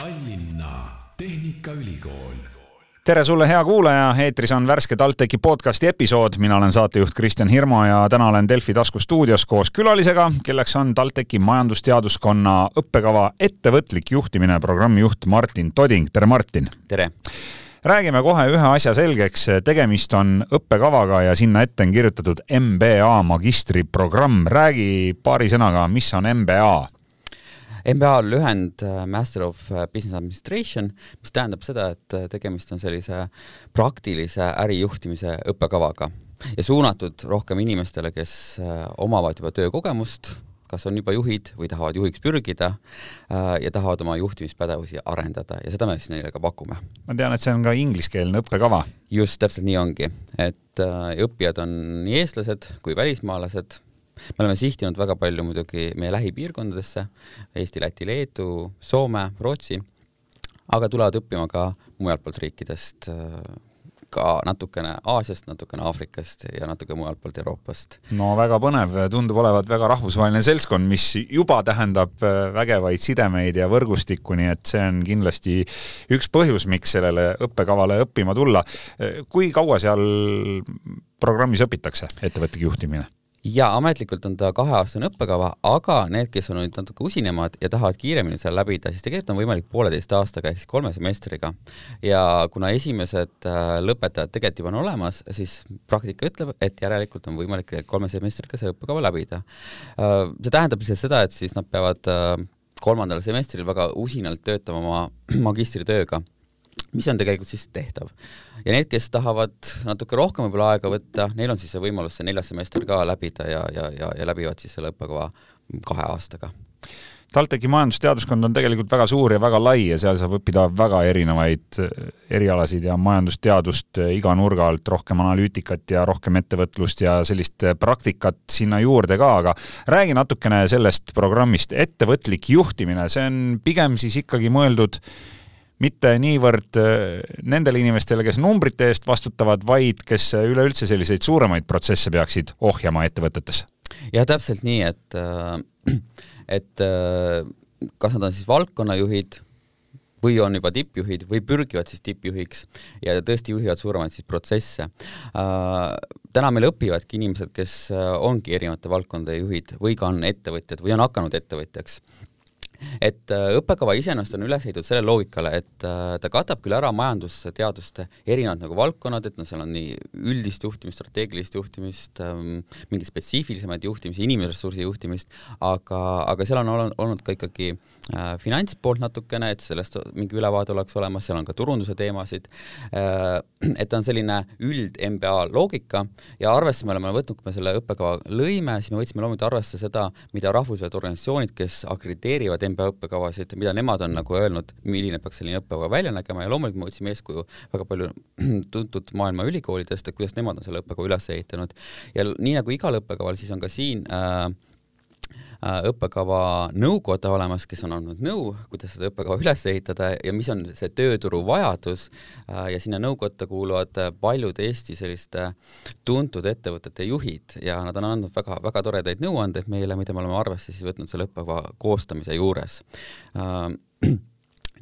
Tallinna Tehnikaülikool. tere sulle, hea kuulaja, eetris on värske TalTechi podcasti episood, mina olen saatejuht Kristjan Hirmu ja täna olen Delfi taskustuudios koos külalisega, kelleks on TalTechi majandusteaduskonna õppekava Ettevõtlik juhtimine programmijuht Martin Toding, tere Martin! tere! räägime kohe ühe asja selgeks, tegemist on õppekavaga ja sinna ette on kirjutatud MBA magistriprogramm, räägi paari sõnaga, mis on MBA? MBA lühend äh, Master of äh, Business Administration, mis tähendab seda, et äh, tegemist on sellise praktilise ärijuhtimise õppekavaga ja suunatud rohkem inimestele, kes omavad juba töökogemust, kas on juba juhid või tahavad juhiks pürgida ja tahavad oma juhtimispädevusi arendada ja seda me siis neile ka pakume. ma tean, et see on ka ingliskeelne õppekava. just, täpselt nii ongi, et õppijad on nii eestlased kui välismaalased me oleme sihtinud väga palju muidugi meie lähipiirkondadesse, Eesti, Läti, Leedu, Soome, Rootsi, aga tulevad õppima ka mujalt poolt riikidest, ka natukene Aasiast, natukene Aafrikast ja natuke mujalt poolt Euroopast. no väga põnev, tundub olevat väga rahvusvaheline seltskond, mis juba tähendab äh, vägevaid sidemeid ja võrgustikku, nii et see on kindlasti üks põhjus, miks sellele õppekavale õppima tulla. Äh, kui kaua seal programmis õpitakse, ettevõtlik juhtimine? Ja ametlikult on ta kaheaastane õppekava, aga need, kes on nüüd natuke usinemad ja tahavad kiiremini seal läbida, siis tegelikult on võimalik pooleteist aastaga ehk siis kolme semestriga. ja kuna esimesed äh, lõpetajad tegelikult juba on olemas, siis praktika ütleb, et järelikult on võimalik kolme semestriga see õppekava läbida. Äh, see tähendab lihtsalt seda, et siis nad peavad äh, kolmandal semestril väga usinalt töötama oma magistritööga mis on tegelikult siis tehtav. ja need, kes tahavad natuke rohkem võib-olla aega võtta, neil on siis see võimalus see neljas semester ka läbida ja, ja, ja, ja läbivad siis selle õppekava kahe aastaga. TalTechi majandusteaduskond on tegelikult väga suur ja väga lai ja seal saab õppida väga erinevaid erialasid ja majandusteadust iga nurga alt, rohkem analüütikat ja rohkem ettevõtlust ja sellist praktikat sinna juurde ka, aga räägi natukene sellest programmist, ettevõtlik juhtimine, see on pigem siis ikkagi mõeldud mitte niivõrd äh, nendele inimestele, kes numbrite eest vastutavad, vaid kes üleüldse selliseid suuremaid protsesse peaksid ohjama ettevõtetes? jah, täpselt nii, et, äh, et äh, kas nad on siis valdkonnajuhid või on juba tippjuhid või pürgivad siis tippjuhiks ja tõesti juhivad suuremaid siis protsesse. täna meil õpivadki inimesed, kes ongi erinevate valdkondade juhid või ka on ettevõtjad või on hakanud ettevõtjaks et äh, õppekava iseenesest on üles ehitatud selle loogikale, et äh, ta katab küll ära majandusteaduste erinevad nagu valdkonnad, et no seal on nii üldist juhtimist, strateegilist juhtimist, ähm, mingeid spetsiifilisemaid juhtimisi, inimressursi juhtimist, aga, aga seal on olnud, olnud ka ikkagi äh, finantspoolt natukene, et sellest mingi ülevaade oleks olemas, seal on ka turunduse teemasid, et ta on selline üld MBA loogika ja arvesse me oleme võtnud, kui me selle õppekava lõime, siis me võtsime loomulikult arvesse seda, mida rahvusvahelised organisatsioonid, kes akrediteerivad MBA õppekavasid, mida nemad on nagu öelnud, milline peaks selline õppekava välja nägema ja loomulikult me võtsime eeskuju väga palju tuntud maailma ülikoolidest, et kuidas nemad on selle õppekava üles ehitanud. ja nii nagu igal õppekaval, siis on ka siin Äh, õppekava nõukoda olemas, kes on andnud nõu, kuidas seda õppekava üles ehitada ja mis on see tööturu vajadus äh, ja sinna nõukotta kuuluvad paljud Eesti selliste tuntud ettevõtete juhid. Ja nad on andnud väga, väga toredaid nõuandeid meile, mida me oleme arvesse siis võtnud selle õppekava koostamise juures. Äh,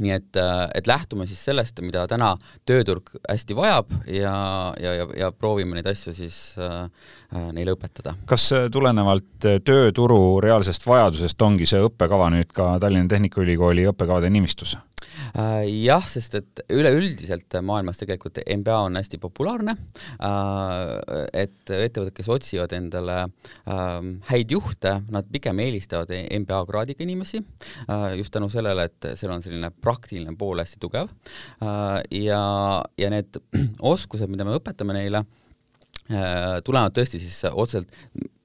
nii et, äh, et lähtume siis sellest, mida täna tööturg hästi vajab ja, ja, ja, ja proovime neid asju siis äh, äh neile õpetada. kas äh, tulenevalt tööturu reaalsest vajadusest ongi see õppekava nüüd ka Tallinna Tehnikaülikooli õppekavade nimistus? Äh, jah, sest et üleüldiselt maailmas tegelikult MBA on hästi populaarne, äh, et ettevõtted, kes otsivad endale ähm, häid juhte, nad pigem eelistavad MBA kraadiga inimesi, äh, just tänu sellele, et seal on selline praktiline pool hästi tugev. Ja, ja need oskused, mida me õpetame neile, tulenevad tõesti siis otseselt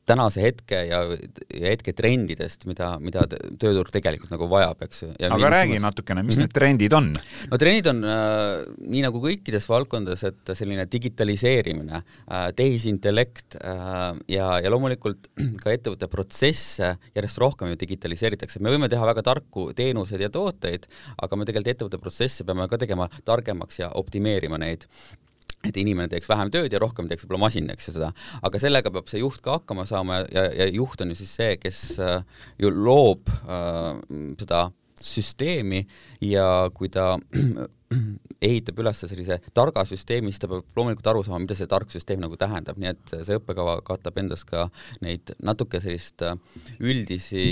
tänase hetke ja, ja hetke trendidest, mida, mida tööturg tegelikult nagu vajab, eks ju. aga räägi suunas... natukene, mis mm -hmm. need trendid on? no trendid on äh, nii nagu kõikides valdkondades, et selline digitaliseerimine äh,, tehisintellekt äh, ja, ja loomulikult ka ettevõtte protsesse järjest rohkem ju digitaliseeritakse, me võime teha väga tarku teenuseid ja tooteid, aga me tegelikult ettevõtte protsesse peame ka tegema targemaks ja optimeerima neid et inimene teeks vähem tööd ja rohkem teeks võib-olla masin, eks ju seda, aga sellega peab see juht ka hakkama saama ja, ja juht on ju siis see, kes äh, ju loob äh, seda süsteemi ja kui ta ehitab üles sellise targa süsteemi, siis ta peab loomulikult aru saama, mida see tark süsteem nagu tähendab, nii et see õppekava katab endas ka neid natuke sellist äh, üldisi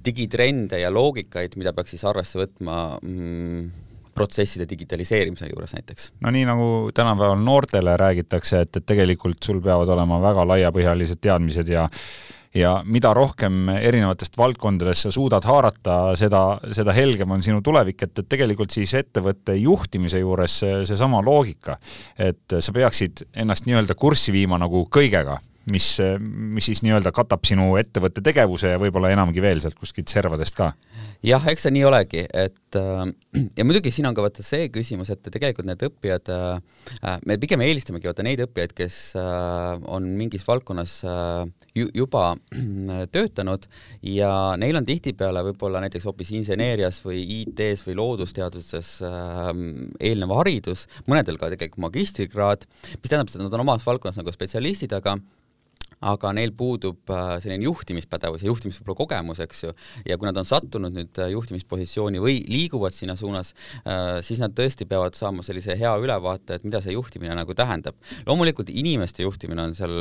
digitrende ja loogikaid, mida peaks siis arvesse võtma mm, protsesside digitaliseerimise juures näiteks? no nii, nagu tänapäeval noortele räägitakse, et, et tegelikult sul peavad olema väga laiapõhjalised teadmised ja ja mida rohkem erinevatest valdkondadest sa suudad haarata, seda, seda helgem on sinu tulevik, et, et tegelikult siis ettevõtte juhtimise juures seesama loogika, et sa peaksid ennast nii-öelda kurssi viima nagu kõigega mis, mis siis nii-öelda katab sinu ettevõtte tegevuse ja võib-olla enamgi veel sealt kuskilt servadest ka? jah, eks see nii olegi, et äh, ja muidugi siin on ka vaata see küsimus, et tegelikult need õppijad äh,, me pigem eelistamegi vaata neid õppijaid, kes äh, on mingis valdkonnas ju, juba töötanud ja neil on tihtipeale võib-olla näiteks hoopis inseneerias või IT-s või loodusteaduses äh, eelnev haridus, mõnedel ka tegelikult magistrikraad, mis tähendab seda, et nad on omas valdkonnas nagu spetsialistid, aga aga neil puudub äh, selline juhtimispädevus ja juhtimisvõibolla kogemus, eks ju, ja kui nad on sattunud nüüd äh, juhtimispositsiooni või liiguvad sinna suunas, äh, siis nad tõesti peavad saama sellise hea ülevaate, et mida see juhtimine nagu tähendab. loomulikult inimeste juhtimine on seal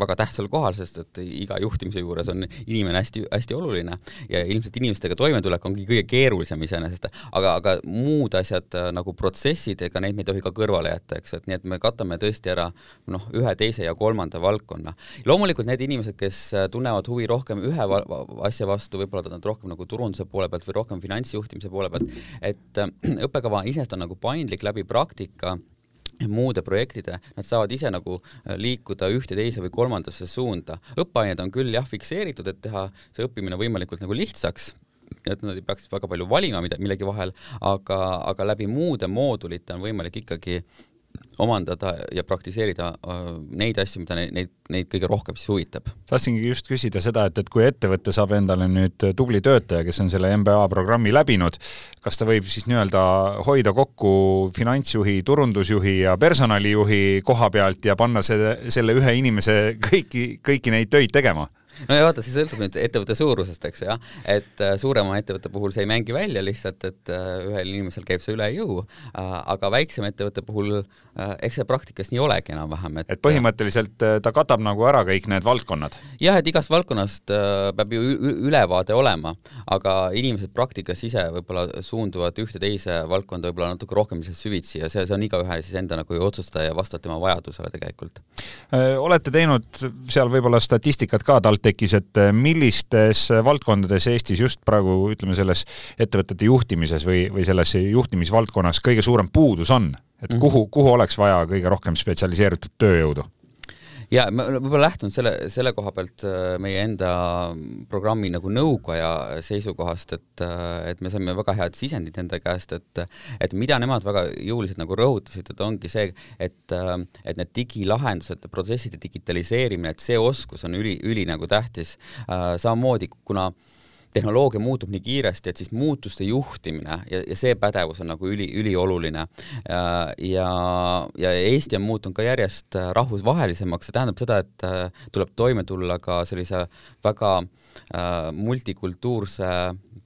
väga tähtsal kohal, sest et iga juhtimise juures on inimene hästi-hästi oluline ja ilmselt inimestega toimetulek ongi kõige keerulisem iseenesest, aga, aga muud asjad nagu protsessid, ega neid me ei tohi ka kõrvale jätta, eks, et nii et me katame tõesti ära noh, ühe, teise ja kolmanda valdkonna loomulikult need inimesed, kes äh, tunnevad huvi rohkem ühe asja vastu, võib-olla nad rohkem nagu turunduse poole pealt või rohkem finantsjuhtimise poole pealt, et äh, õppekava iseenesest on nagu paindlik läbi praktika muude projektide, nad saavad ise nagu äh, liikuda ühte, teise või kolmandasse suunda. õppeained on küll jah fikseeritud, et teha see õppimine võimalikult nagu lihtsaks, et nad ei peaks väga palju valima mida, millegi vahel, aga, aga läbi muude moodulite on võimalik ikkagi omandada ja praktiseerida äh, neid asju, mida neid, neid, neid kõige rohkem siis huvitab. tahtsingi just küsida seda, et, et kui ettevõte saab endale nüüd tubli töötaja, kes on selle MBA programmi läbinud, kas ta võib siis nii-öelda hoida kokku finantsjuhi, turundusjuhi ja personalijuhi koha pealt ja panna selle, selle ühe inimese kõiki, kõiki neid töid tegema? No ja vaata, see sõltub nüüd ettevõtte suurusest, eks ju jah, et äh, suurema ettevõtte puhul see ei mängi välja lihtsalt, et äh, ühel inimesel käib see üle jõu, äh, aga väiksema ettevõtte puhul eks see praktikas nii olegi enam-vähem, et et põhimõtteliselt ta katab nagu ära kõik need valdkonnad? jah, et igast valdkonnast peab ju ülevaade olema, aga inimesed praktikas ise võib-olla suunduvad ühte teise valdkonda võib-olla natuke rohkem süvitsi ja see, see on igaühe siis enda nagu otsustada ja vastavalt tema vajadusele tegelikult. olete teinud seal võib-olla statistikat ka TalTechi tekkis, et äh, millistes valdkondades Eestis just praegu ütleme selles ettevõtete juhtimises või, või selles juhtimisvaldkonnas kõige suurem puudus on, et mhm. kuhu, kuhu oleks vaja kõige rohkem spetsialiseeritud tööjõudu? Ja ma võib-olla lähtun selle, selle koha pealt äh, meie enda programmi nagu nõukoja seisukohast, et, äh, et me saime väga head sisendit enda käest, et et mida nemad väga jõuliselt nagu rõhutasid, et ongi see, et äh, et need digilahendused, protsesside digitaliseerimine, et see oskus on üli, üli nagu tähtis, samamoodi kuna äh, tehnoloogia muutub nii kiiresti, et siis muutuste juhtimine ja, ja see pädevus on nagu üli, ülioluline. ja, ja Eesti on muutunud ka järjest rahvusvahelisemaks, see tähendab seda, et äh, tuleb toime tulla ka sellise väga äh, multikultuurse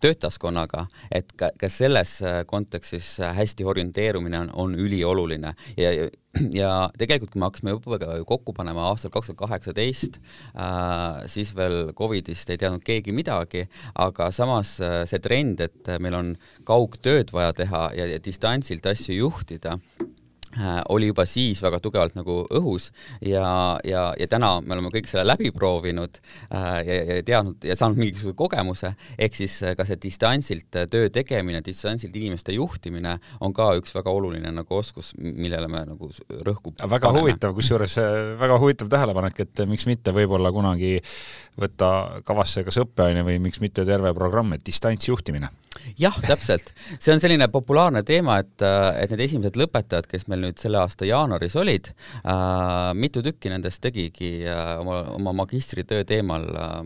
töötajaskonnaga, et ka, ka selles äh, kontekstis hästi orienteerumine on, on ülioluline. Ja, ja ja tegelikult, kui me hakkasime õppekava ju kokku panema aastal kaks tuhat kaheksateist, äh, siis veel Covidist ei teadnud keegi midagi, aga samas äh, see trend, et meil on kaugtööd vaja teha ja, ja distantsilt asju juhtida, Äh, oli juba siis väga tugevalt nagu õhus ja, ja, ja täna me oleme kõik selle läbi proovinud äh, ja, ja teadnud ja saanud mingisuguse kogemuse, ehk siis äh, ka see distantsilt töö tegemine, distantsilt inimeste juhtimine on ka üks väga oluline nagu oskus, millele me nagu rõhku väga paneme. huvitav, kusjuures väga huvitav tähelepanek, et miks mitte võib-olla kunagi võtta kavasse kas õppeaine või miks mitte terve programm, et distantsjuhtimine jah, täpselt. see on selline populaarne teema, et, et need esimesed lõpetajad, kes meil nüüd selle aasta jaanuaris olid äh,, mitu tükki nendest tegigi äh, oma, oma magistritöö teemal äh,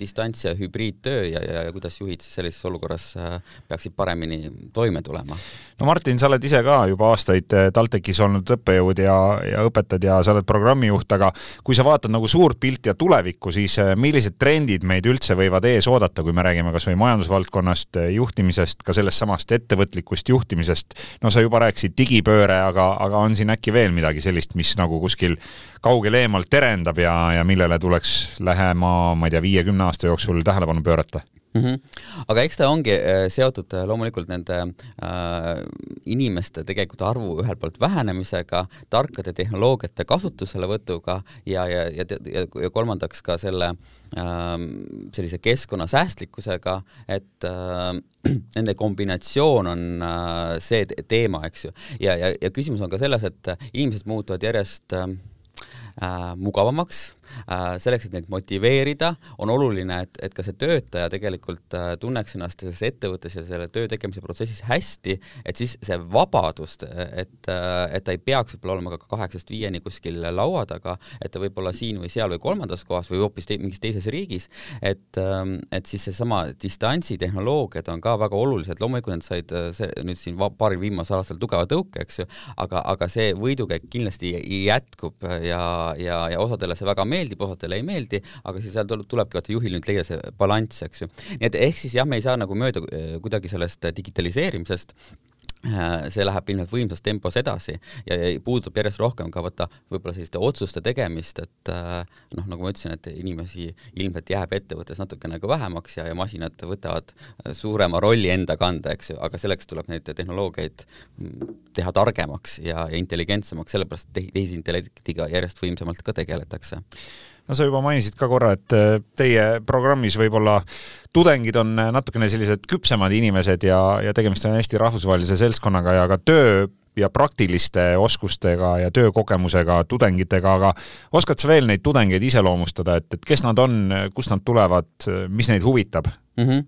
distants- ja hübriidtöö ja, ja, ja kuidas juhid siis sellises olukorras äh, peaksid paremini toime tulema. no Martin, sa oled ise ka juba aastaid äh, TalTechis olnud õppejõud ja, ja õpetad ja sa oled programmijuht, aga kui sa vaatad nagu suurt pilti ja tulevikku, siis äh, millised trendid meid üldse võivad ees oodata, kui me räägime kas või majandusvaldkonnast, juhtimisest, ka sellest samast ettevõtlikust juhtimisest. no sa juba rääkisid digipööre, aga, aga on siin äkki veel midagi sellist, mis nagu kuskil kaugel eemal terendab ja, ja millele tuleks lähema, ma ei tea, viiekümne aasta jooksul tähelepanu pöörata? Mm. -hmm. aga eks ta ongi äh, seotud äh, loomulikult nende äh, inimeste tegelikult arvu ühelt poolt vähenemisega, tarkade tehnoloogiate kasutuselevõtuga ja, ja, ja, ja, ja kolmandaks ka selle äh, sellise keskkonnasäästlikkusega, et äh, nende kombinatsioon on äh, see teema, eks ju. ja, ja, ja küsimus on ka selles, et inimesed muutuvad järjest äh, äh, mugavamaks Äh, selleks, et neid motiveerida, on oluline, et, et ka see töötaja tegelikult äh, tunneks ennast selles ettevõttes ja selle töö tegemise protsessis hästi, et siis see vabadus, et, äh, et ta ei peaks võib-olla olema ka kaheksast viieni kuskil laua taga, et ta võib olla siin või seal või kolmandas kohas või hoopis te, mingis teises riigis, et, ähm, et siis seesama distantsitehnoloogiad on ka väga olulised, loomulikult nad said see, nüüd siin paaril viimasel aastal tugeva tõuke, eks ju, aga, aga see võidukäik kindlasti jätkub ja, ja, ja osadele see väga meeldib, meeldib, osadele ei meeldi, aga siis seal tulebki vaata juhil nüüd leida see balanss, eks ju. nii et ehk siis jah, me ei saa nagu mööda eh, kuidagi sellest digitaliseerimisest see läheb ilmselt võimsas tempos edasi ja, ja puudub järjest rohkem ka vaata võib-olla selliste otsuste tegemist, et äh, noh, nagu ma ütlesin, et inimesi ilmselt jääb ettevõttes natukene nagu vähemaks ja, ja masinad võtavad suurema rolli enda kanda, eks ju, aga selleks tuleb neid tehnoloogiaid mm, teha targemaks ja, ja intelligentsemaks, sellepärast tehisintellektiga järjest võimsamalt ka tegeletakse no sa juba mainisid ka korra, et äh, teie programmis võib-olla tudengid on natukene sellised küpsemad inimesed ja, ja tegemist on hästi rahvusvahelise seltskonnaga ja ka töö ja praktiliste oskustega ja töökogemusega tudengitega, aga oskad sa veel neid tudengeid iseloomustada, et, et kes nad on, kust nad tulevad, mis neid huvitab? Mm. -hmm.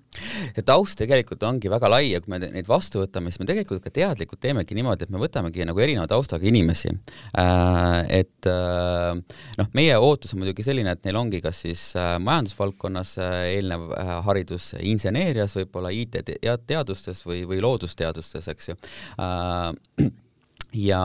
see taust tegelikult ongi väga lai ja kui me neid vastu võtame, siis me tegelikult ka teadlikult teemegi niimoodi, et me võtamegi nagu erineva taustaga inimesi äh,. et äh, noh, meie ootus on muidugi selline, et neil ongi kas siis äh, majandusvaldkonnas äh, eelnev äh, haridus inseneerias, võib-olla IT-teadustes või, või loodusteadustes, eks ju äh, ja,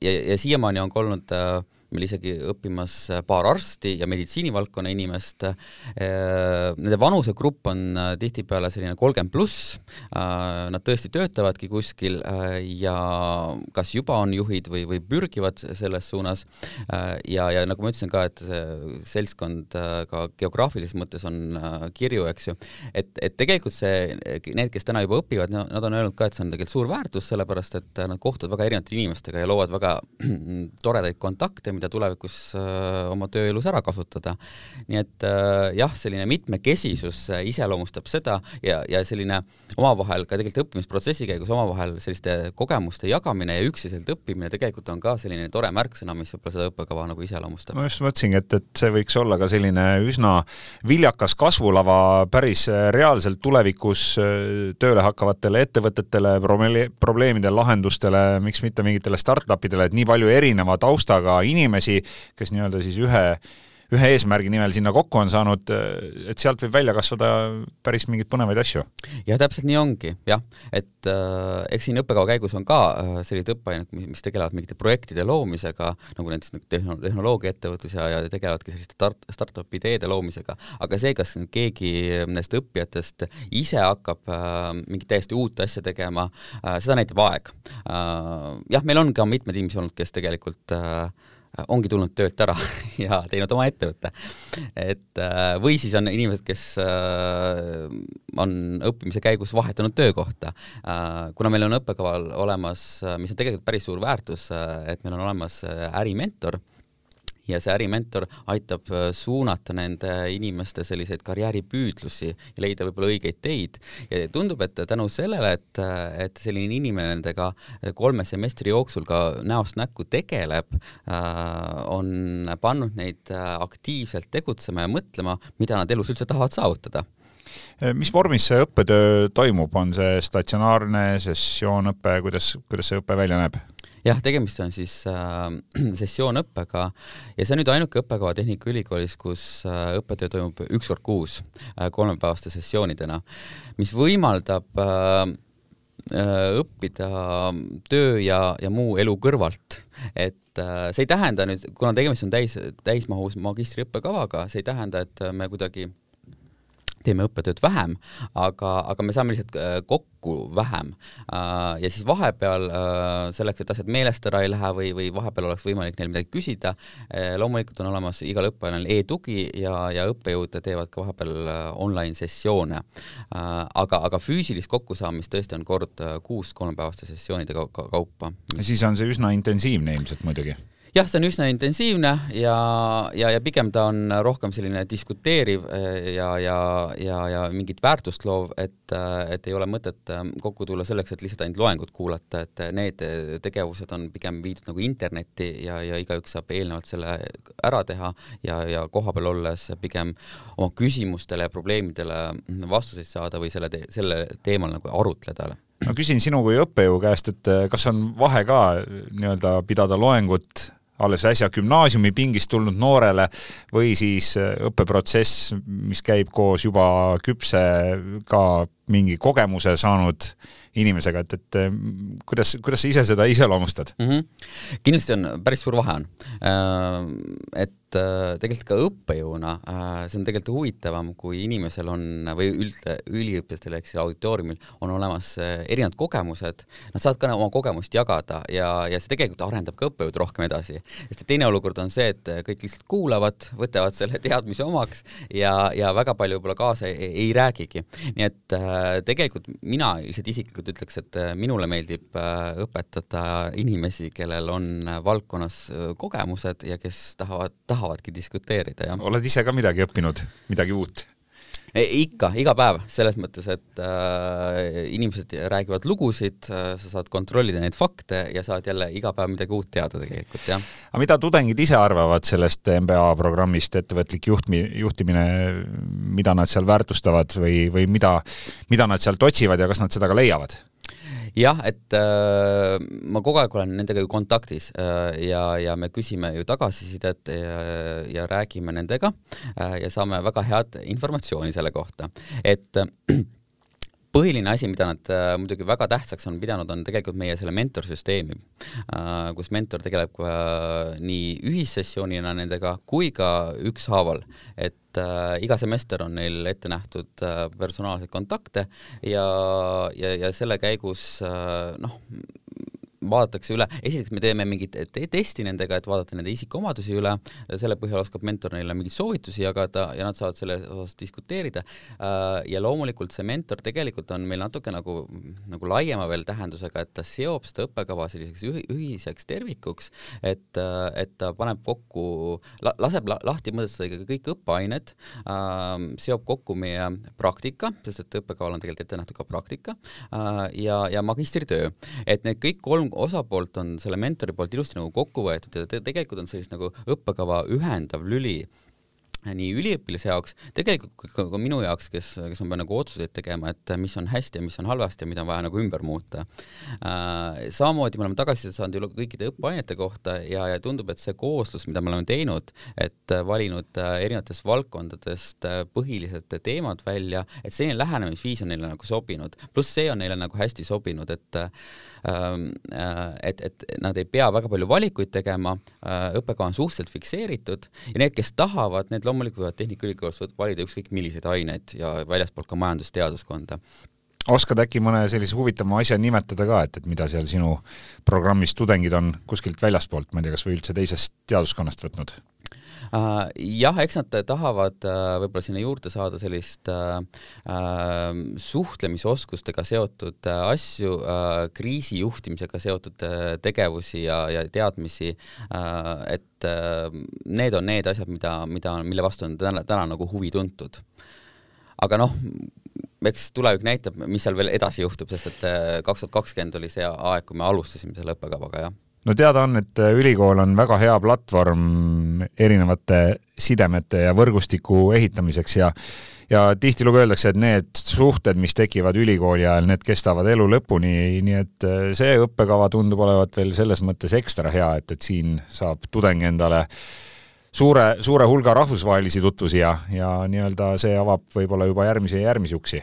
ja, ja siiamaani on ka olnud äh, meil isegi õppimas paar arsti ja meditsiinivaldkonna inimest. Äh, nende vanusegrupp on äh, tihtipeale selline kolmkümmend pluss, äh, nad tõesti töötavadki kuskil ja kas juba on juhid või, või pürgivad selles suunas. Ja, ja nagu ma ütlesin ka, et see seltskond ka geograafilises mõttes on kirju, eks ju, et, et tegelikult see, need, kes täna juba õpivad, nad on öelnud ka, et see on tegelikult suur väärtus, sellepärast et nad kohtuvad väga erinevate inimestega ja loovad väga toredaid kontakte, mida tulevikus äh, oma tööelus ära kasutada. nii et äh, jah, selline mitmekesisus äh, iseloomustab seda ja, ja selline omavahel ka tegelikult õppimisprotsessi käigus omavahel selliste kogemuste jagamine ja üksiselt õppimine tegelikult on ka selline tore märksõna, mis võib-olla seda õppekava nagu iseloomustab. ma just mõtlesingi, et, et see võiks olla ka selline üsna viljakas kasvulava päris reaalselt tulevikus tööle hakkavatele ettevõtetele, probleemide lahendustele, miks mitte mingitele startup idele, et nii palju erineva taustaga inimesi inimesi, kes nii-öelda siis ühe ühe eesmärgi nimel sinna kokku on saanud, et sealt võib välja kasvada päris mingeid põnevaid asju. jah, täpselt nii ongi, jah, et äh, eks siin õppekava käigus on ka äh, sellised õppeained, mis tegelevad mingite projektide loomisega, nagu näiteks nagu tehnoloogiaettevõtlus ja, ja tegelevadki selliste start, startup ideede loomisega, aga see, kas keegi nendest õppijatest ise hakkab äh, mingit täiesti uut asja tegema äh,, seda näitab aeg äh,. jah, meil on ka mitmeid inimesi olnud, kes tegelikult äh, ongi tulnud töölt ära ja teinud oma ettevõtte. et äh, või siis on inimesed, kes äh, on õppimise käigus vahetanud töökohta. Äh, kuna meil on õppekaval olemas, mis on tegelikult päris suur väärtus, et meil on olemas ärimentor ja see ärimentor aitab äh, suunata nende inimeste selliseid karjääripüüdlusi ja leida võib-olla õigeid teid. Ja tundub, et tänu sellele, et, et selline inimene nendega kolme semestri jooksul ka näost näkku tegeleb, on pannud neid aktiivselt tegutsema ja mõtlema, mida nad elus üldse tahavad saavutada. Mis vormis see õppetöö toimub, on see statsionaarne sessioonõpe, kuidas, kuidas see õpe välja näeb? Jah, tegemist on siis äh, sessioonõppega ja see on nüüd ainuke õppekava Tehnikaülikoolis, kus äh, õppetöö toimub üks kord kuus äh, kolmepäevaste sessioonidena, mis võimaldab äh, äh õppida töö ja, ja muu elu kõrvalt. et äh, see ei tähenda nüüd, kuna tegemist on täis, täismahus magistriõppekavaga, see ei tähenda, et me kuidagi teeme õppetööd vähem, aga, aga me saame lihtsalt äh, kokku vähem. Äh, ja siis vahepeal äh, selleks, et asjad meelest ära ei lähe või, või vahepeal oleks võimalik neil midagi küsida, loomulikult on olemas igal õppejal e-tugi ja, ja õppejõud teevad ka vahepeal online sessioone. aga, aga füüsilist kokkusaamist tõesti on kord kuus kolmepäevaste sessioonide kaupa. siis on see üsna intensiivne ilmselt muidugi jah, see on üsna intensiivne ja, ja, ja pigem ta on rohkem selline diskuteeriv eh, ja, ja, ja, ja mingit väärtust loov, et, et ei ole mõtet eh, kokku tulla selleks, et lihtsalt ainult loengut kuulata, et need tegevused on pigem viidud nagu internetti ja, ja igaüks saab eelnevalt selle ära teha ja, ja kohapeal olles pigem oma küsimustele ja probleemidele vastuseid saada või selle te,, selle teemal nagu arutleda. Ma küsin sinu kui õppejõu käest, et kas on vahe ka nii-öelda pidada loengut alles äsja gümnaasiumipingist tulnud noorele või siis äh, õppeprotsess, mis käib koos juba küpse ka mingi kogemuse saanud inimesega, et, et äh, kuidas, kuidas sa ise seda iseloomustad mm? -hmm. kindlasti on, päris suur vahe on. Äh, et et äh, tegelikult ka õppejõuna äh, see on tegelikult huvitavam, kui inimesel on või üldse üliõpilastel ehk siis auditooriumil on olemas äh, erinevad kogemused, nad saavad ka oma kogemust jagada ja, ja see tegelikult arendab ka õppejõud rohkem edasi. sest teine olukord on see, et kõik lihtsalt kuulavad, võtavad selle teadmise omaks ja, ja väga palju võib-olla kaasa ei, ei räägigi. nii et tegelikult mina lihtsalt isiklikult ütleks, et minule meeldib õpetada inimesi, kellel on valdkonnas kogemused ja kes tahavad, tahavad tahavadki diskuteerida, jah. oled ise ka midagi õppinud, midagi uut? E, ikka, iga päev, selles mõttes, et äh, inimesed räägivad lugusid äh,, sa saad kontrollida neid fakte ja saad jälle iga päev midagi uut teada tegelikult, jah. aga mida tudengid ise arvavad sellest MBA programmist, ettevõtlik juhtmi-, juhtimine, mida nad seal väärtustavad või, või mida, mida nad sealt otsivad ja kas nad seda ka leiavad? Jah, et äh, ma kogu aeg olen nendega ju kontaktis äh, ja, ja me küsime ju tagasisidet ja, ja räägime nendega äh, ja saame väga head informatsiooni selle kohta, et äh, põhiline asi, mida nad äh, muidugi väga tähtsaks on pidanud, on tegelikult meie selle mentorsüsteemi äh,, kus mentor tegeleb äh, nii ühissessioonina nendega kui ka ükshaaval, et äh, iga semester on neil ette nähtud äh, personaalseid kontakte ja, ja, ja selle käigus äh, noh, vaadatakse üle, esiteks me teeme mingit te testi nendega, et vaadata nende isikuomadusi üle, selle põhjal oskab mentor neile mingeid soovitusi jagada ja nad saavad selle osas diskuteerida. Äh, ja loomulikult see mentor tegelikult on meil natuke nagu, nagu laiema veel tähendusega, et ta seob seda õppekava selliseks ühiseks tervikuks, et, äh, et ta paneb kokku, laseb lahti mõtestada kõik õppeained, äh, seob kokku meie praktika, sest et õppekaval on tegelikult ette nähtud ka praktika ja, ja magistritöö, et need kõik kolm osapoolt on selle mentori poolt ilusti nagu kokku võetud ja te tegelikult on sellist nagu õppekava ühendav lüli nii üliõpilase jaoks, tegelikult ka, ka minu jaoks, kes, kes ma pean nagu otsuseid tegema, et mis on hästi ja mis on halvasti ja mida on vaja nagu ümber muuta äh,. samamoodi me oleme tagasisidet saanud ju kõikide õppeainete kohta ja, ja tundub, et see kooslus, mida me oleme teinud, et valinud äh, erinevatest valdkondadest äh, põhilised teemad välja, et selline lähenemisviis on neile nagu sobinud, pluss see on neile nagu hästi sobinud, et ähm, äh, et, et nad ei pea väga palju valikuid tegema, õppekava on suhteliselt fikseeritud ja need, kes tahavad, need loomulikult loomulikult võivad Tehnikaülikoolis valida ükskõik milliseid aineid ja väljaspoolt ka majandusteaduskonda oskad äkki mõne sellise huvitava asja nimetada ka, et, et mida seal sinu programmis tudengid on kuskilt väljaspoolt, ma ei tea, kas või üldse teisest teaduskonnast võtnud? Uh, jah, eks nad tahavad uh, võib-olla sinna juurde saada sellist uh, suhtlemisoskustega seotud asju uh,, kriisijuhtimisega seotud tegevusi ja, ja teadmisi et need on need asjad, mida, mida, mille vastu on täna, täna nagu huvi tuntud. aga noh, eks tulevik näitab, mis seal veel edasi juhtub, sest et kaks tuhat kakskümmend oli see aeg, kui me alustasime selle õppekavaga, jah no teada on, et äh, ülikool on väga hea platvorm erinevate sidemete ja võrgustiku ehitamiseks ja ja tihtilugu öeldakse, et need suhted, mis tekivad ülikooli ajal, need kestavad elu lõpuni, nii et äh, see õppekava tundub olevat veel selles mõttes ekstra hea, et, et siin saab tudeng endale suure, suure hulga rahvusvahelisi tutvusi ja, ja nii-öelda see avab võib-olla juba järgmisi ja järgmisi uksi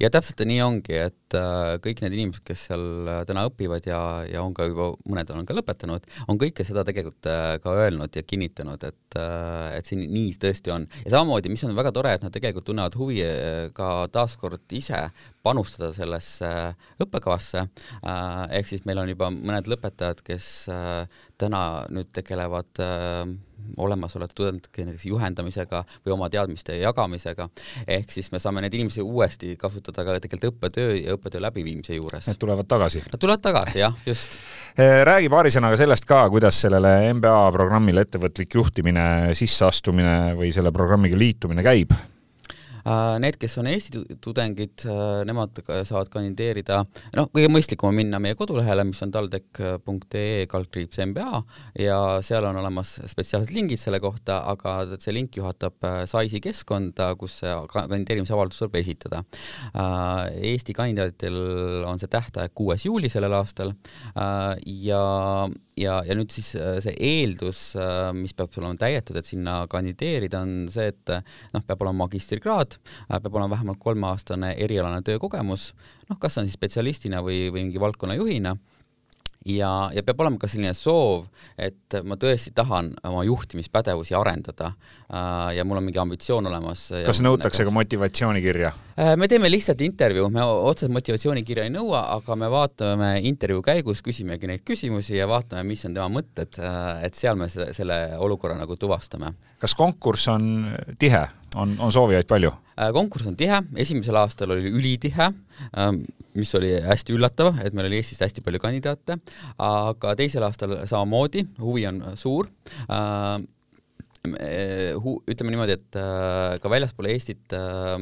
ja täpselt nii ongi, et äh, kõik need inimesed, kes seal äh, täna õpivad ja, ja on ka juba, mõned on ka lõpetanud, on kõike seda tegelikult äh, ka öelnud ja kinnitanud, et, et see nii tõesti on. ja samamoodi, mis on väga tore, et nad tegelikult tunnevad huvi ka taaskord ise panustada sellesse õppekavasse, ehk siis meil on juba mõned lõpetajad, kes täna nüüd tegelevad olemasolevate tudengite näiteks juhendamisega või oma teadmiste jagamisega, ehk siis me saame neid inimesi uuesti kasutada ka tegelikult õppetöö ja õppetöö läbiviimise juures. Need tulevad tagasi? Nad tulevad tagasi, jah, just. Eh, räägi paari sõnaga sellest ka, kuidas sellele MBA programmile ettevõtlik juhtimine, sisseastumine või selle programmiga liitumine käib need, kes on Eesti tudengid, äh, nemad saavad kandideerida, noh, kõige mõistlikum on minna meie kodulehele, mis on taldek.ee kaldkriips MBA ja seal on olemas spetsiaalsed lingid selle kohta, aga see link juhatab äh, SAIS-i keskkonda, kus kandideerimisavaldus tuleb esitada. Eesti kandidaatidel on see tähtaeg kuues juuli sellel aastal ja ja, ja nüüd siis äh, see eeldus, äh, mis peab olema täidetud, et sinna kandideerida, on see, et äh, noh, peab olema magistrikraad, peab olema vähemalt kolmeaastane erialane töökogemus, noh, kas on siis spetsialistina või, või mingi valdkonna juhina ja, ja peab olema ka selline soov, et ma tõesti tahan oma juhtimispädevusi arendada äh, ja mul on mingi ambitsioon olemas. kas nõutakse ka motivatsioonikirja äh,? me teeme lihtsalt intervjuu, me otseselt motivatsioonikirja ei nõua, aga me vaatame intervjuu käigus, küsimegi neid küsimusi ja vaatame, mis on tema mõtted äh,, et seal me selle, selle olukorra nagu tuvastame. kas konkurss on tihe, on, on soovijaid palju? Äh, konkurss on tihe, esimesel aastal oli ülitihe, ähm, mis oli hästi üllatav, et meil oli Eestist hästi palju kandidaate, aga teisel aastal samamoodi, huvi on suur. Äh, ütleme niimoodi, et äh, ka väljaspool Eestit äh,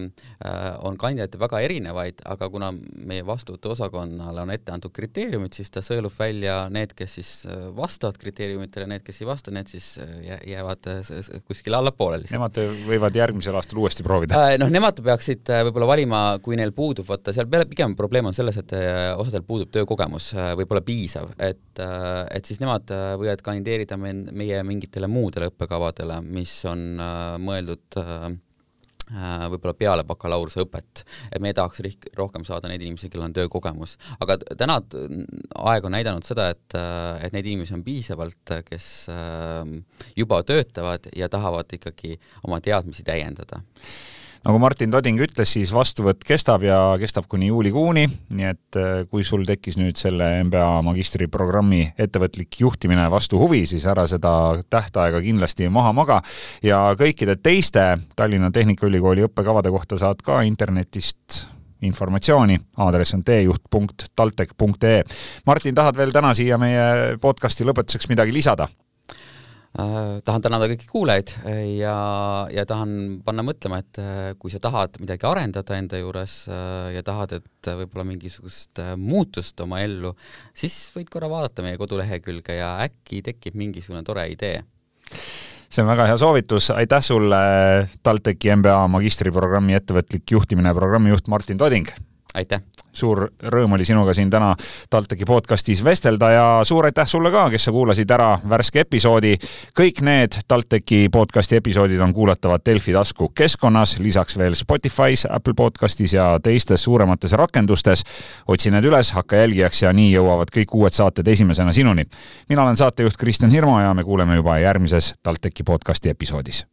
äh, on kandidaate väga erinevaid, aga kuna meie vastuvõtuosakonnale on ette antud kriteeriumid, siis ta sõelub välja need, kes siis vastavad kriteeriumitele, need, kes ei vasta, need siis jäävad kuskile allapoole lihtsalt. Nemad võivad järgmisel aastal uuesti proovida? Noh, nemad peaksid võib-olla valima, kui neil puudub, vaata seal pigem probleem on selles, et osadel puudub töökogemus, võib-olla piisav, et, et siis nemad võivad kandideerida meie mingitele muudele õppekavadele, õppekavadele, mis on äh, mõeldud äh, äh, võib-olla peale bakalaureuseõpet, et me tahaks rohkem saada neid inimesi, kellel on töökogemus, aga täna aeg on näidanud seda, et, et neid inimesi on piisavalt, kes juba töötavad ja tahavad ikkagi oma teadmisi täiendada nagu Martin Toding ütles, siis vastuvõtt kestab ja kestab kuni juulikuuni, nii et äh, kui sul tekkis nüüd selle MBA magistriprogrammi ettevõtlik juhtimine vastu huvi, siis ära seda tähtaega kindlasti maha maga ja kõikide teiste Tallinna Tehnikaülikooli õppekavade kohta saad ka internetist informatsiooni, aadress on teejuht.taltech.ee. Martin, tahad veel täna siia meie podcasti lõpetuseks midagi lisada? Äh, tahan tänada kõiki kuulajaid ja, ja tahan panna mõtlema, et äh, kui sa tahad midagi arendada enda juures äh, ja tahad, et võib-olla mingisugust äh, muutust oma ellu, siis võid korra vaadata meie kodulehekülge ja äkki tekib mingisugune tore idee see on väga hea soovitus, aitäh sulle, TalTechi MBA magistriprogrammi ettevõtlik juhtimine programmijuht Martin Toding! Aitäh! suur rõõm oli sinuga siin täna TalTechi podcastis vestelda ja suur aitäh sulle ka, kes sa kuulasid ära värske episoodi. kõik need TalTechi podcasti episoodid on kuulatavad Delfi tasku keskkonnas, lisaks veel Spotify's, Apple podcastis ja teistes suuremates rakendustes. otsi need üles, hakka jälgijaks ja nii jõuavad kõik uued saated esimesena sinuni. mina olen saatejuht Kristjan Hirmu ja me kuuleme juba järgmises TalTechi podcasti episoodis.